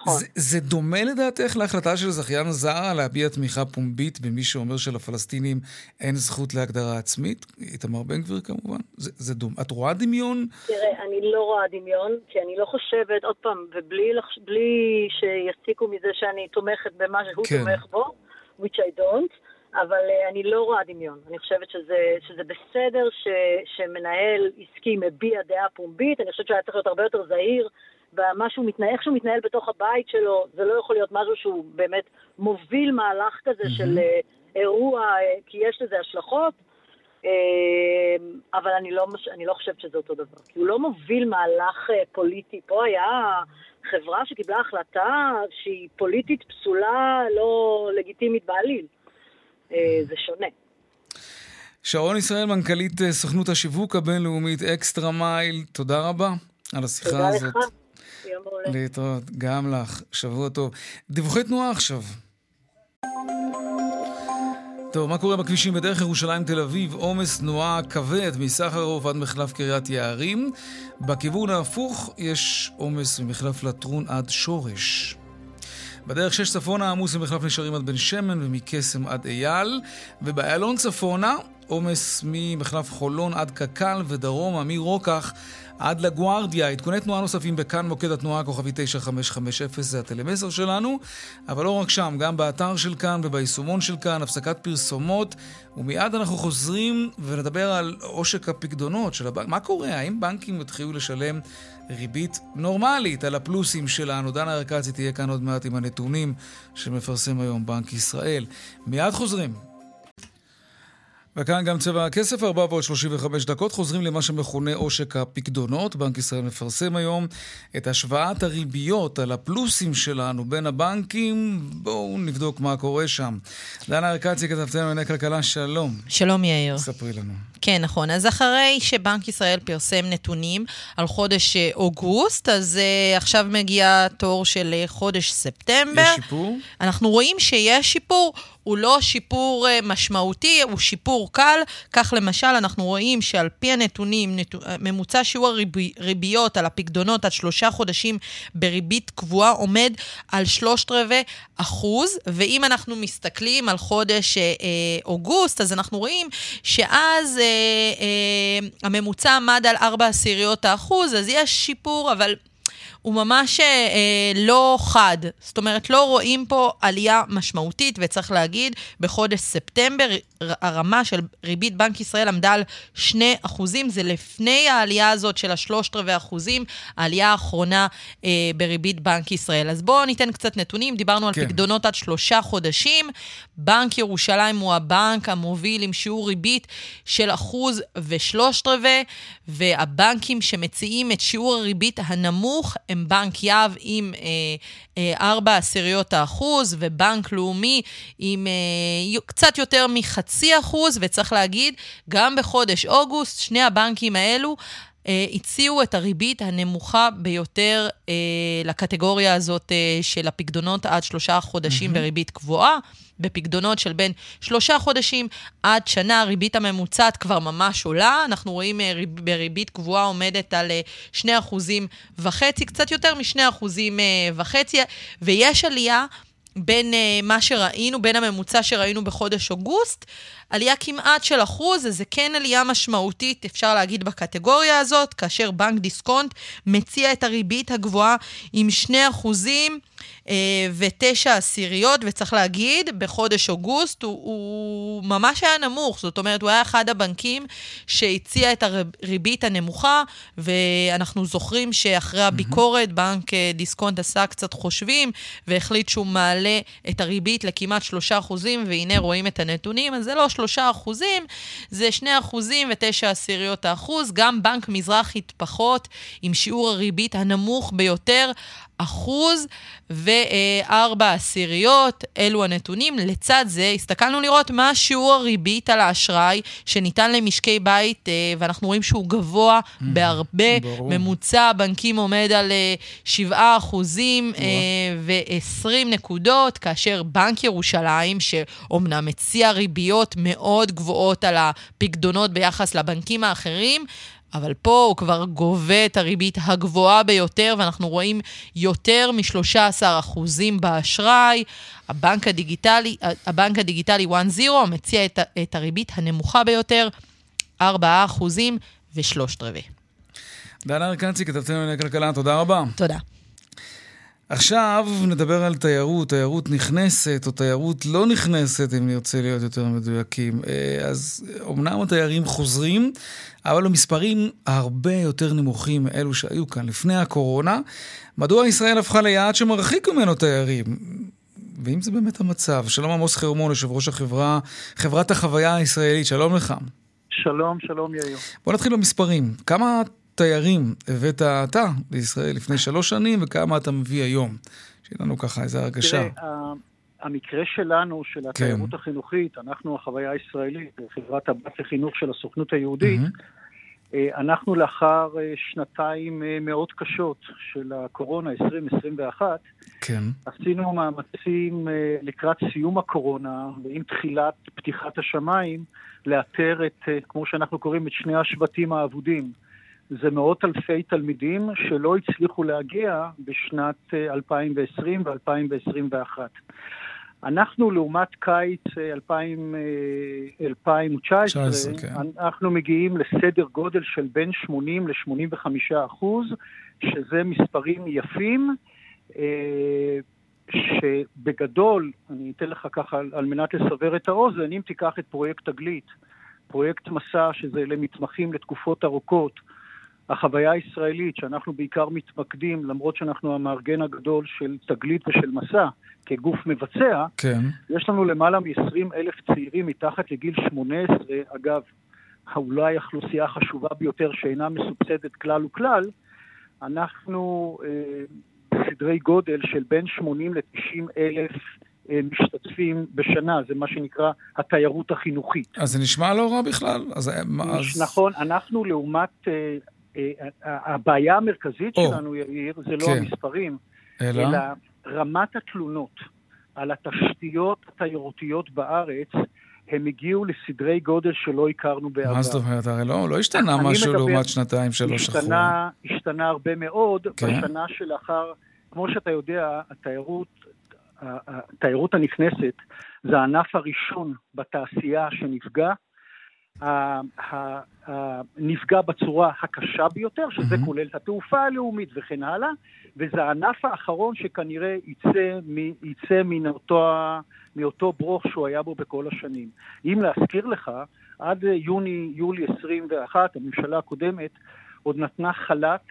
נכון. זה דומה לדעתך להחלטה של זכיין זרה להביע תמיכה פומבית במי שאומר שלפלסטינים אין זכות להגדרה עצמית? איתמר בן גביר כמובן. זה, זה דומה. את רואה דמיון? תראה, אני לא רואה דמיון, כי אני לא חושבת, עוד פעם, ובלי בלי שיסיקו מזה שאני תומכת במה שהוא כן. תומך בו, which I don't, אבל uh, אני לא רואה דמיון. אני חושבת שזה, שזה בסדר ש, שמנהל עסקי מביע דעה פומבית, אני חושבת שהוא היה צריך להיות הרבה יותר זהיר. במה שהוא מתנהל, איך שהוא מתנהל בתוך הבית שלו, זה לא יכול להיות משהו שהוא באמת מוביל מהלך כזה mm-hmm. של uh, אירוע, uh, כי יש לזה השלכות, אבל אני לא, אני לא חושבת שזה אותו דבר. כי הוא לא מוביל מהלך פוליטי. פה היה חברה שקיבלה החלטה שהיא פוליטית פסולה, לא לגיטימית בעליל. Uh, זה שונה. שרון ישראל, מנכ"לית סוכנות השיווק הבינלאומית אקסטרה מייל, תודה רבה על השיחה תודה הזאת. תודה לך. יום מעולה. להתראות, גם לך, שבוע טוב. דיווחי תנועה עכשיו. טוב, מה קורה בכבישים בדרך ירושלים תל אביב? עומס תנועה כבד מסחרוב עד מחלף קריית יערים. בכיוון ההפוך יש עומס ממחלף לטרון עד שורש. בדרך שש צפונה עמוס ממחלף נשארים עד בן שמן ומקסם עד אייל. ובאיילון צפונה עומס ממחלף חולון עד קק"ל ודרומה מרוקח עד לגוארדיה. עדכוני תנועה נוספים בכאן מוקד התנועה כוכבי 9550 זה הטלמסר שלנו, אבל לא רק שם, גם באתר של כאן וביישומון של כאן, הפסקת פרסומות, ומיד אנחנו חוזרים ונדבר על עושק הפקדונות של הבנק. מה קורה? האם בנקים יתחילו לשלם ריבית נורמלית על הפלוסים שלנו? דנה ארקצי תהיה כאן עוד מעט עם הנתונים שמפרסם היום בנק ישראל. מיד חוזרים. וכאן גם צבע הכסף, 4 ועוד 35 דקות. חוזרים למה שמכונה עושק הפקדונות. בנק ישראל מפרסם היום את השוואת הריביות על הפלוסים שלנו בין הבנקים. בואו נבדוק מה קורה שם. דנה ארקצי, כתבתנו לענייני כלכלה, שלום. שלום יאיר. ספרי לנו. כן, נכון. אז אחרי שבנק ישראל פרסם נתונים על חודש אה, אוגוסט, אז uh, עכשיו מגיע תור של uh, חודש ספטמבר. יש שיפור? אנחנו רואים שיש שיפור. הוא לא שיפור uh, משמעותי, הוא שיפור קל. כך למשל, אנחנו רואים שעל פי הנתונים, נת... ממוצע שיעור הריביות על הפקדונות עד שלושה חודשים בריבית קבועה עומד על שלושת רבעי אחוז, ואם אנחנו מסתכלים על חודש uh, אוגוסט, אז אנחנו רואים שאז... Uh, אה, הממוצע עמד על 4 עשיריות האחוז, אז יש שיפור, אבל... הוא ממש אה, לא חד. זאת אומרת, לא רואים פה עלייה משמעותית, וצריך להגיד, בחודש ספטמבר הרמה של ריבית בנק ישראל עמדה על 2 אחוזים, זה לפני העלייה הזאת של השלושת רבעי אחוזים, העלייה האחרונה אה, בריבית בנק ישראל. אז בואו ניתן קצת נתונים, דיברנו כן. על פקדונות עד שלושה חודשים. בנק ירושלים הוא הבנק המוביל עם שיעור ריבית של אחוז ושלושת רבעי, והבנקים שמציעים את שיעור הריבית הנמוך הם בנק יהב עם אה, אה, 4 עשיריות האחוז, ובנק לאומי עם אה, קצת יותר מחצי אחוז, וצריך להגיד, גם בחודש אוגוסט, שני הבנקים האלו, הציעו את הריבית הנמוכה ביותר אה, לקטגוריה הזאת אה, של הפקדונות עד שלושה חודשים mm-hmm. בריבית קבועה. בפקדונות של בין שלושה חודשים עד שנה, הריבית הממוצעת כבר ממש עולה. אנחנו רואים אה, בריבית קבועה עומדת על 2 אה, אחוזים וחצי, קצת יותר מ-2 אחוזים אה, וחצי, ויש עלייה בין uh, מה שראינו, בין הממוצע שראינו בחודש אוגוסט, עלייה כמעט של אחוז, אז זה כן עלייה משמעותית, אפשר להגיד, בקטגוריה הזאת, כאשר בנק דיסקונט מציע את הריבית הגבוהה עם 2 אחוזים. אה, ותשע עשיריות, וצריך להגיד, בחודש אוגוסט הוא, הוא ממש היה נמוך, זאת אומרת, הוא היה אחד הבנקים שהציע את הריבית הנמוכה, ואנחנו זוכרים שאחרי הביקורת, בנק אה, דיסקונט עשה קצת חושבים, והחליט שהוא מעלה את הריבית לכמעט שלושה אחוזים, והנה רואים את הנתונים, אז זה לא שלושה אחוזים, זה שני אחוזים ותשע עשיריות האחוז. גם בנק מזרחית פחות, עם שיעור הריבית הנמוך ביותר, אחוז וארבע עשיריות, אלו הנתונים. לצד זה, הסתכלנו לראות מה שיעור הריבית על האשראי שניתן למשקי בית, אה, ואנחנו רואים שהוא גבוה mm, בהרבה. ברור. ממוצע הבנקים עומד על 7 אה, אחוזים ו-20 נקודות, כאשר בנק ירושלים, שאומנם מציע ריביות מאוד גבוהות על הפקדונות ביחס לבנקים האחרים, אבל פה הוא כבר גובה את הריבית הגבוהה ביותר, ואנחנו רואים יותר מ-13% באשראי. הבנק הדיגיטלי, הבנק הדיגיטלי 1-0 מציע את, את הריבית הנמוכה ביותר, 4% ושלושת רבעי. דנה ארקנצי, כתבתנו לענייני כלכלה, תודה רבה. תודה. עכשיו נדבר על תיירות, תיירות נכנסת או תיירות לא נכנסת, אם נרצה להיות יותר מדויקים. אה, אז אמנם התיירים חוזרים, אבל המספרים הרבה יותר נמוכים מאלו שהיו כאן לפני הקורונה. מדוע ישראל הפכה ליעד שמרחיק ממנו תיירים? ואם זה באמת המצב. שלום עמוס חרמון, יושב ראש החברה, חברת החוויה הישראלית, שלום לך. שלום, שלום יאיר. בוא נתחיל במספרים. כמה תיירים הבאת אתה לישראל לפני שלוש שנים, וכמה אתה מביא היום? שיהיה לנו ככה איזו הרגשה. תראה, המקרה שלנו, של כן. התיירות כן. החינוכית, אנחנו החוויה הישראלית, חברת הבת לחינוך של הסוכנות היהודית, mm-hmm. אנחנו לאחר אה, שנתיים אה, מאוד קשות של הקורונה, 2021, כן. עשינו מאמצים לקראת סיום הקורונה ועם תחילת פתיחת השמיים, לאתר את, כמו שאנחנו קוראים, את שני השבטים האבודים. זה מאות אלפי תלמידים שלא הצליחו להגיע בשנת 2020 ו-2021. אנחנו לעומת קיץ 2000, אה, 2019, 19, כן. אנחנו מגיעים לסדר גודל של בין 80 ל-85 אחוז, שזה מספרים יפים, אה, שבגדול, אני אתן לך ככה על מנת לסבר את האוזן, אם תיקח את פרויקט תגלית, פרויקט מסע שזה למתמחים לתקופות ארוכות, החוויה הישראלית, שאנחנו בעיקר מתמקדים, למרות שאנחנו המארגן הגדול של תגלית ושל מסע, כגוף מבצע, כן. יש לנו למעלה מ-20 אלף צעירים מתחת לגיל 18, אגב, אולי האוכלוסייה החשובה ביותר שאינה מסובסדת כלל וכלל, אנחנו אה, בסדרי גודל של בין 80 ל-90 אלף אה, משתתפים בשנה, זה מה שנקרא התיירות החינוכית. אז זה נשמע לא רע בכלל. אז, אז... נכון, אנחנו לעומת אה, אה, הבעיה המרכזית שלנו, יאיר, זה לא כן. המספרים, אלא רמת התלונות על התשתיות התיירותיות בארץ. הם הגיעו לסדרי גודל שלא הכרנו בעבר. מה זאת אומרת? הרי לא, לא השתנה משהו מדבר, לעומת שנתיים, שלוש אחורה. השתנה הרבה מאוד כן? בשנה שלאחר, כמו שאתה יודע, התיירות, התיירות הנכנסת זה הענף הראשון בתעשייה שנפגע. נפגע בצורה הקשה ביותר, שזה mm-hmm. כולל את התעופה הלאומית וכן הלאה, וזה הענף האחרון שכנראה יצא, מ, יצא מן אותו, מאותו ברוך שהוא היה בו בכל השנים. אם להזכיר לך, עד יוני, יולי 21, הממשלה הקודמת עוד נתנה חל"ת,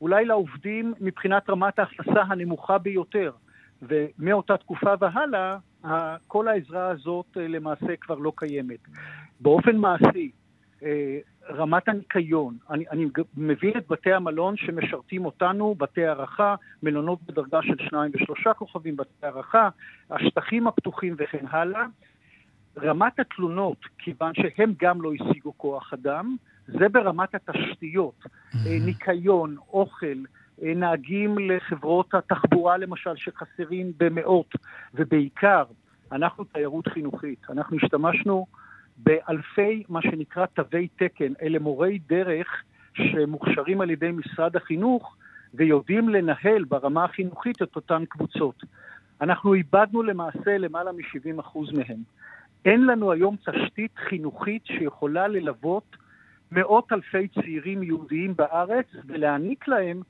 אולי לעובדים מבחינת רמת ההכנסה הנמוכה ביותר. ומאותה תקופה והלאה, כל העזרה הזאת אה, למעשה כבר לא קיימת. באופן מעשי, אה, רמת הניקיון, אני, אני מבין את בתי המלון שמשרתים אותנו, בתי הערכה, מלונות בדרגה של שניים ושלושה כוכבים, בתי הערכה, השטחים הפתוחים וכן הלאה. רמת התלונות, כיוון שהם גם לא השיגו כוח אדם, זה ברמת התשתיות, mm-hmm. ניקיון, אוכל, אה, נהגים לחברות התחבורה למשל, שחסרים במאות, ובעיקר, אנחנו תיירות חינוכית. אנחנו השתמשנו באלפי, מה שנקרא תווי תקן. אלה מורי דרך שמוכשרים על ידי משרד החינוך ויודעים לנהל ברמה החינוכית את אותן קבוצות. אנחנו איבדנו למעשה למעלה מ-70% מהם. אין לנו היום תשתית חינוכית שיכולה ללוות מאות אלפי צעירים יהודיים בארץ ולהעניק להם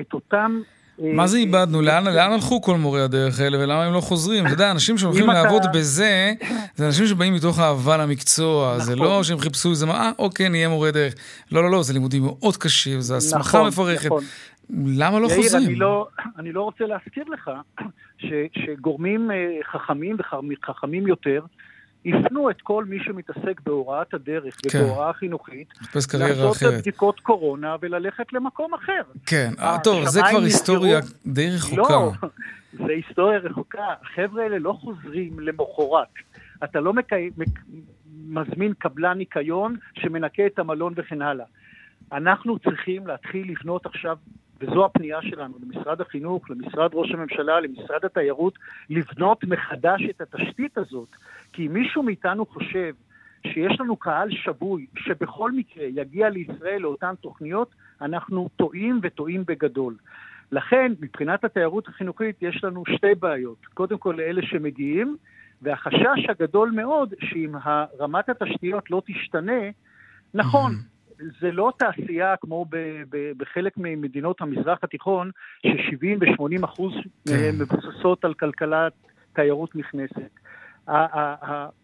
את אותם... אה, מה זה איבדנו? לאן, לאן הלכו כל מורי הדרך האלה ולמה הם לא חוזרים? אתה יודע, אנשים שהולכים לעבוד אתה... בזה, זה אנשים שבאים מתוך אהבה למקצוע, נכון. זה לא שהם חיפשו איזה, אה, אוקיי, נהיה מורי דרך. לא, לא, לא, זה לימודים מאוד קשים, זה הסמכה נכון, מפרכת. נכון. למה לא יאיר, חוזרים? אני לא, אני לא רוצה להזכיר לך ש, שגורמים אה, חכמים וחכמים יותר הפנו את כל מי שמתעסק בהוראת הדרך כן. ובהוראה חינוכית, לעשות את בדיקות קורונה וללכת למקום אחר. כן, אה, טוב, זה כבר היסטוריה די רחוקה. לא, זה היסטוריה רחוקה. החבר'ה האלה לא חוזרים למחרת. אתה לא מקי... מזמין קבלן ניקיון שמנקה את המלון וכן הלאה. אנחנו צריכים להתחיל לבנות עכשיו, וזו הפנייה שלנו למשרד החינוך, למשרד ראש הממשלה, למשרד התיירות, לבנות מחדש את התשתית הזאת. כי אם מישהו מאיתנו חושב שיש לנו קהל שבוי שבכל מקרה יגיע לישראל לאותן תוכניות, אנחנו טועים וטועים בגדול. לכן, מבחינת התיירות החינוכית יש לנו שתי בעיות. קודם כל לאלה שמגיעים, והחשש הגדול מאוד שאם רמת התשתיות לא תשתנה, נכון, זה לא תעשייה כמו ב, ב, בחלק ממדינות המזרח התיכון, ש-70 ו-80 אחוז כן. מבוססות על כלכלת תיירות נכנסת.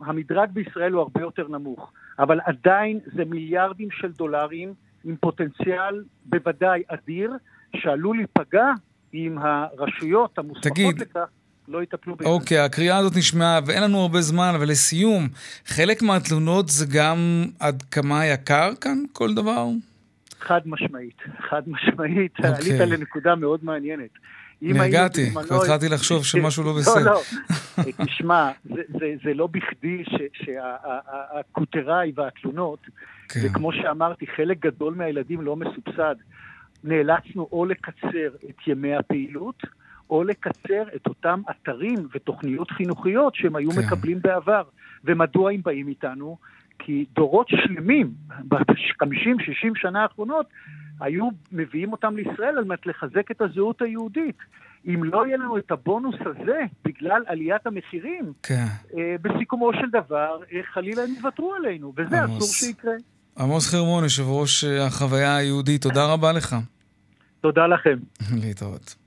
המדרג בישראל הוא הרבה יותר נמוך, אבל עדיין זה מיליארדים של דולרים עם פוטנציאל בוודאי אדיר, שעלול להיפגע אם הרשויות המוסמכות לכך לא יטפלו בזה. אוקיי, הקריאה הזאת נשמעה, ואין לנו הרבה זמן, אבל לסיום, חלק מהתלונות זה גם עד כמה יקר כאן כל דבר? חד משמעית, חד משמעית. אוקיי. עלית לנקודה מאוד מעניינת. נרגעתי, והתחלתי לחשוב שמשהו לא בסדר. לא, לא. תשמע, זה, זה, זה לא בכדי שהקוטראי והתלונות, כן. וכמו שאמרתי, חלק גדול מהילדים לא מסובסד. נאלצנו או לקצר את ימי הפעילות, או לקצר את אותם אתרים ותוכניות חינוכיות שהם היו כן. מקבלים בעבר. ומדוע הם באים איתנו? כי דורות שלמים, ב-50-60 שנה האחרונות, היו מביאים אותם לישראל על מנת לחזק את הזהות היהודית. אם לא יהיה לנו את הבונוס הזה, בגלל עליית המחירים, כן. אה, בסיכומו של דבר, אה, חלילה הם יוותרו עלינו, וזה עמוס. אסור שיקרה. עמוס חרמון, יושב ראש אה, החוויה היהודית, תודה רבה לך. תודה לכם. להתראות.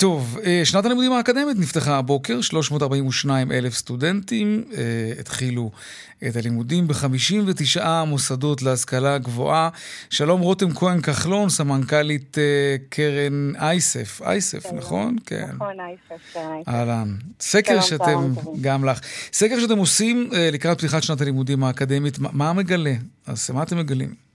טוב, אה, שנת הלימודים האקדמית נפתחה הבוקר, 342 אלף סטודנטים אה, התחילו את הלימודים ב-59 מוסדות להשכלה גבוהה. שלום רותם כהן כחלון, סמנכ"לית אה, קרן אייסף, אייסף, נכון? כן. נכון, אייסף, כן. אהלן. סקר שאתם, גם לך, סקר שאתם עושים לקראת פתיחת שנת הלימודים האקדמית, מה מגלה? אז מה אתם מגלים?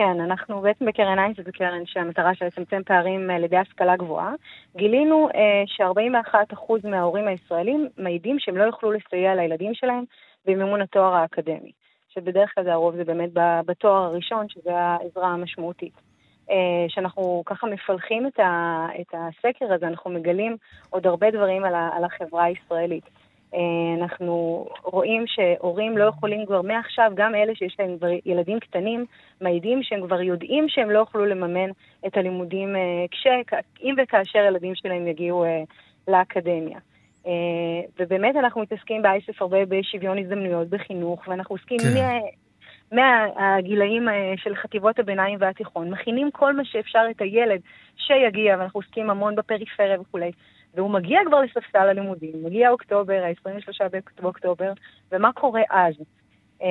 כן, אנחנו בעצם בקרן עין, שזו קרן שהמטרה שלה לצמצם פערים על ידי השכלה גבוהה, גילינו אה, ש-41% מההורים הישראלים מעידים שהם לא יוכלו לסייע לילדים שלהם במימון התואר האקדמי. שבדרך כלל הרוב זה באמת בתואר הראשון, שזה העזרה המשמעותית. אה, שאנחנו ככה מפלחים את, הסקר הזה, אנחנו מגלים עוד הרבה דברים על החברה הישראלית. אה, אנחנו רואים שהורים לא יכולים כבר מעכשיו, גם אלה שיש להם כבר ילדים קטנים, מעידים שהם כבר יודעים שהם לא יוכלו לממן את הלימודים אה, כש, אם וכאשר ילדים שלהם יגיעו אה, לאקדמיה. ובאמת אנחנו מתעסקים באייסף הרבה בשוויון הזדמנויות בחינוך, ואנחנו עוסקים כן. מהגילאים של חטיבות הביניים והתיכון, מכינים כל מה שאפשר את הילד שיגיע, ואנחנו עוסקים המון בפריפריה וכולי. והוא מגיע כבר לספסל הלימודים, מגיע אוקטובר, ה-23 באוקטובר, ומה קורה אז? Uh,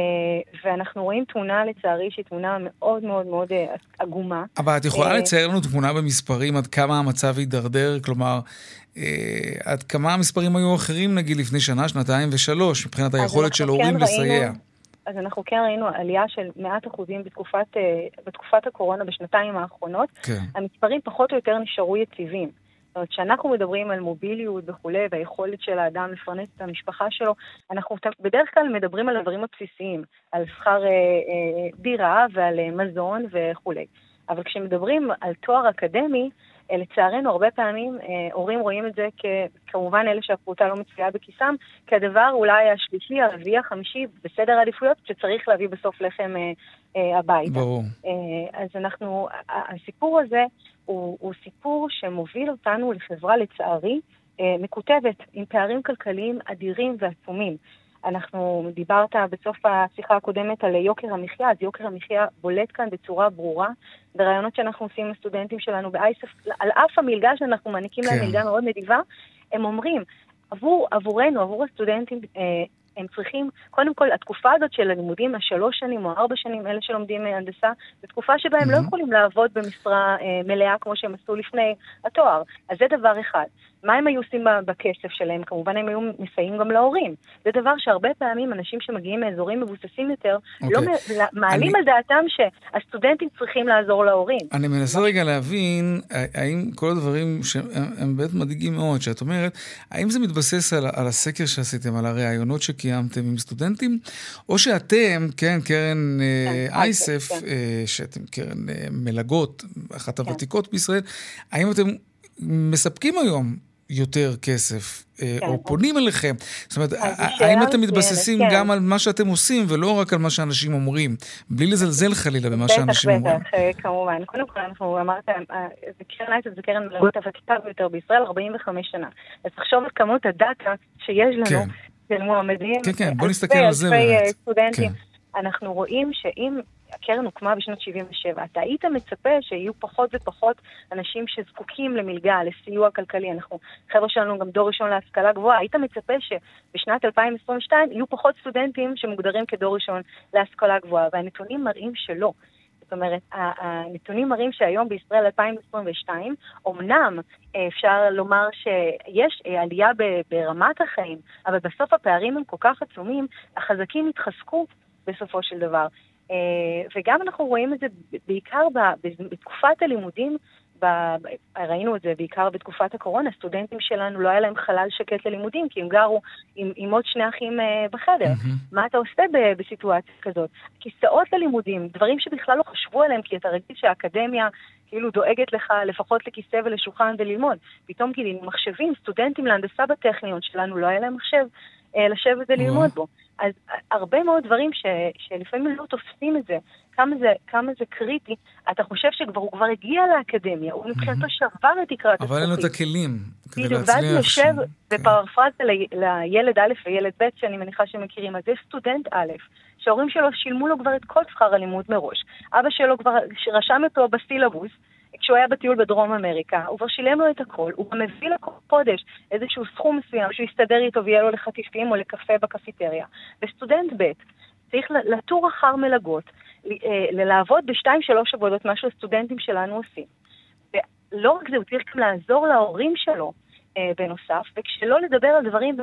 ואנחנו רואים תמונה, לצערי, שהיא תמונה מאוד מאוד מאוד uh, עגומה. אבל את יכולה uh, לצייר לנו תמונה במספרים עד כמה המצב הידרדר? כלומר, עד כמה המספרים היו אחרים, נגיד, לפני שנה, שנתיים ושלוש, מבחינת היכולת של הורים כן לסייע? ראינו, אז אנחנו כן ראינו עלייה של מעט אחוזים בתקופת, בתקופת הקורונה בשנתיים האחרונות. כן. המספרים פחות או יותר נשארו יציבים. זאת אומרת, כשאנחנו מדברים על מוביליות וכולי, והיכולת של האדם לפרנס את המשפחה שלו, אנחנו בדרך כלל מדברים על הדברים הבסיסיים, על שכר אה, אה, דירה ועל אה, מזון וכולי. אבל כשמדברים על תואר אקדמי, לצערנו, הרבה פעמים אה, הורים רואים את זה כמובן אלה שהפרוטה לא מצויה בכיסם, כדבר אולי השלישי, הרביעי, החמישי, בסדר העדיפויות, שצריך להביא בסוף לחם אה, אה, הביתה. ברור. אה, אז אנחנו, הסיפור הזה הוא, הוא סיפור שמוביל אותנו לחברה, לצערי, אה, מקוטבת, עם פערים כלכליים אדירים ועצומים. אנחנו, דיברת בסוף השיחה הקודמת על יוקר המחיה, אז יוקר המחיה בולט כאן בצורה ברורה ברעיונות שאנחנו עושים עם הסטודנטים שלנו באייסף, על אף המלגה שאנחנו מעניקים כן. להם מלגה מאוד נדיבה, הם אומרים, עבור, עבורנו, עבור הסטודנטים, אה, הם צריכים, קודם כל, התקופה הזאת של הלימודים, השלוש שנים או ארבע שנים, אלה שלומדים הנדסה, זו תקופה שבה הם mm-hmm. לא יכולים לעבוד במשרה אה, מלאה כמו שהם עשו לפני התואר. אז זה דבר אחד. מה הם היו עושים בכסף שלהם? כמובן הם היו מסייעים גם להורים. זה דבר שהרבה פעמים אנשים שמגיעים מאזורים מבוססים יותר, okay. לא אוקיי. מעלים אני... על דעתם שהסטודנטים צריכים לעזור להורים. אני מנסה רגע להבין, האם כל הדברים שהם באמת מדאיגים מאוד, שאת אומרת, האם זה מתבסס על, על הסקר שעשיתם, על הראיונות שקיימתם עם סטודנטים, או שאתם, כן, קרן אה, כן, אייסף. אה, שאתם קרן אה, מלגות, אחת כן. הוותיקות בישראל, האם אתם מספקים היום יותר כסף, כן, או פונים אליכם. זאת אומרת, האם אתם מתבססים. גם על מה שאתם עושים, ולא רק על מה שאנשים אומרים, בלי לזלזל חלילה במה שאנשים אומרים? בטח, בטח, כמובן. קודם כל, אנחנו אמרת, זה קרן אייטק, זה קרן מלגות הוותיקה ביותר בישראל, 45 שנה. אז תחשוב על כמות הדאטה שיש לנו, מועמדים, כן, כן, בוא נסתכל על זה באמת. אלפי סטודנטים. כן. אנחנו רואים שאם הקרן הוקמה בשנת 77. אתה היית מצפה שיהיו פחות ופחות אנשים שזקוקים למלגה, לסיוע כלכלי. אנחנו, חבר'ה שלנו גם דור ראשון להשכלה גבוהה, היית מצפה שבשנת 2022 יהיו פחות סטודנטים שמוגדרים כדור ראשון להשכלה גבוהה, והנתונים מראים שלא. זאת אומרת, הנתונים מראים שהיום בישראל 2022, אמנם אה, אפשר לומר שיש אה, עלייה ברמת החיים, אבל בסוף הפערים הם כל כך עצומים, החזקים התחזקו בסופו של דבר. אה, וגם אנחנו רואים את זה בעיקר בתקופת הלימודים, ב, ראינו את זה בעיקר בתקופת הקורונה, סטודנטים שלנו לא היה להם חלל שקט ללימודים, כי הם גרו עם, עם עוד שני אחים uh, בחדר. Mm-hmm. מה אתה עושה ב, בסיטואציה כזאת? כיסאות ללימודים, דברים שבכלל לא חשבו עליהם, כי אתה רגיל שהאקדמיה כאילו דואגת לך לפחות לכיסא ולשולחן וללמוד. פתאום גילינו מחשבים, סטודנטים להנדסה בטכניון שלנו, לא היה להם מחשב uh, לשבת וללמוד בו. אז הרבה מאוד דברים ש, שלפעמים לא תופסים את זה, כמה זה, כמה זה קריטי, אתה חושב שכבר הוא כבר הגיע לאקדמיה, הוא מבחינתו שבר את תקרת הזכוכית. אבל אין לו את הכלים כדי להצליח. ואז יושב בפרפרזה כן. לילד א' וילד ב', שאני מניחה שמכירים, אז זה סטודנט א', שההורים שלו שילמו לו כבר את כל שכר הלימוד מראש. אבא שלו כבר רשם אותו בסילבוס, כשהוא היה בטיול בדרום אמריקה, הוא כבר שילם לו את הכל, הוא גם מביא לכל חודש איזשהו סכום מסוים שהוא יסתדר איתו ויהיה לו לחטיפים או לקפה בקפיטריה. וסטודנט ב' צריך לטור אחר מלגות, אה, לעבוד בשתיים שלוש עבודות, מה שהסטודנטים שלנו עושים. ולא רק זה, הוא צריך גם לעזור להורים שלו אה, בנוסף, וכשלא לדבר על דברים...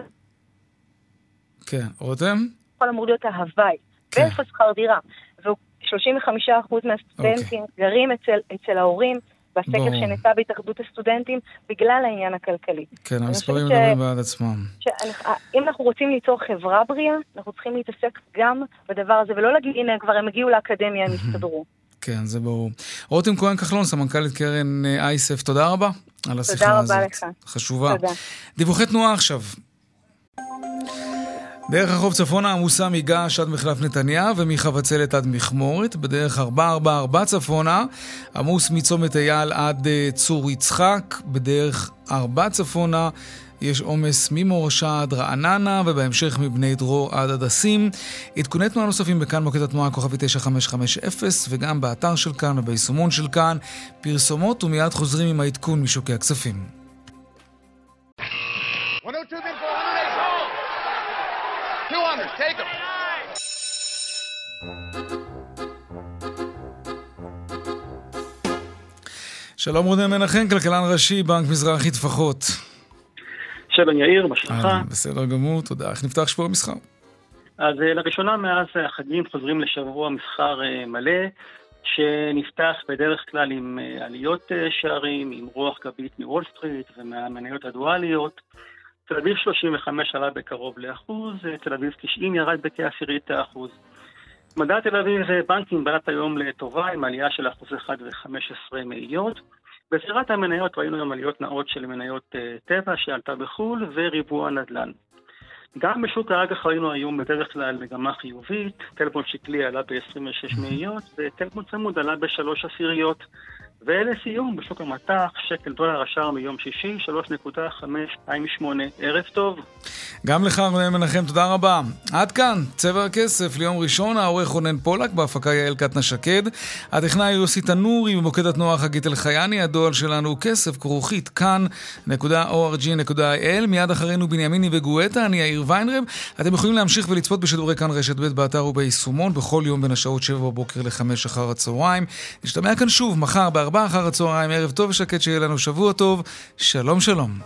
כן, רותם? יכול אמור להיות ההוואי, כן. ואיפה שכר דירה. והוא 35% מהסטודנטים okay. אוקיי. גרים אצל, אצל ההורים. בסקר שנעשה בהתאחדות הסטודנטים, בגלל העניין הכלכלי. כן, המספרים מדברים בעד עצמם. אם אנחנו רוצים ליצור חברה בריאה, אנחנו צריכים להתעסק גם בדבר הזה, ולא להגיד, הנה, כבר הם הגיעו לאקדמיה, הם יסתדרו. כן, זה ברור. רותם כהן כחלון, סמנכ"לית קרן אה, אייסף, תודה רבה על השיחה הזאת. תודה רבה לך. חשובה. תודה. דיווחי תנועה עכשיו. דרך החוף צפונה עמוסה מגעש עד מחלף נתניה ומחבצלת עד מכמורת. בדרך 444 צפונה עמוס מצומת אייל עד uh, צור יצחק. בדרך 4 צפונה יש עומס ממורשה עד רעננה, ובהמשך מבני דרור עד הדסים. עדכוני תנועה נוספים בכאן מוקד התנועה כוכבי 9550, וגם באתר של כאן וביישומון של כאן. פרסומות ומיד חוזרים עם העדכון משוקי הכספים. 200, take them. שלום רונן מנחם, כלכלן ראשי, בנק מזרחי טפחות. שלום יאיר, מה שלומך? בסדר גמור, תודה. איך נפתח שבוע המסחר? אז אה, לראשונה מאז החגים חוזרים לשבוע מסחר אה, מלא, שנפתח בדרך כלל עם אה, עליות שערים, עם רוח גבית מוול סטריט ומהמניות הדואליות. תל אביב 35 עלה בקרוב לאחוז, תל אביב 90 ירד בכעשירית האחוז. מדע תל אביב בנקים בלט היום לטובה עם עלייה של אחוז אחד ו-15 מאיות. בזירת המניות ראינו היום עליות נאות של מניות uh, טבע שעלתה בחו"ל וריבוע נדל"ן. גם בשוק האג"ח ראינו היום בדרך כלל מגמה חיובית, טלפון שקלי עלה ב-26 מאיות וטלפון צמוד עלה בשלוש עשיריות. ולסיום, בשוק המטח, שקל דולר השער מיום שישי, 3.528. ערב טוב. גם לך, רונן מנחם, תודה רבה. עד כאן, צבע הכסף ליום ראשון, העורך רונן פולק, בהפקה יעל קטנה שקד. הטכנאי יוסי תנורי, במוקד התנועה חגית אלחייני, הדואל שלנו הוא כסף, כרוכית, כאן.org.il. מיד אחרינו בנימיני וגואטה, אני יאיר ויינרב. אתם יכולים להמשיך ולצפות בשידורי כאן רשת ב' באתר וביישומון, בכל יום בין השעות 7 בבוקר ל-5 אחר הצהריים. נשתמע כאן שוב, מחר בארבע אחר הצהריים, ערב טוב ושקט, שיהיה לנו שבוע טוב. שלום שלום.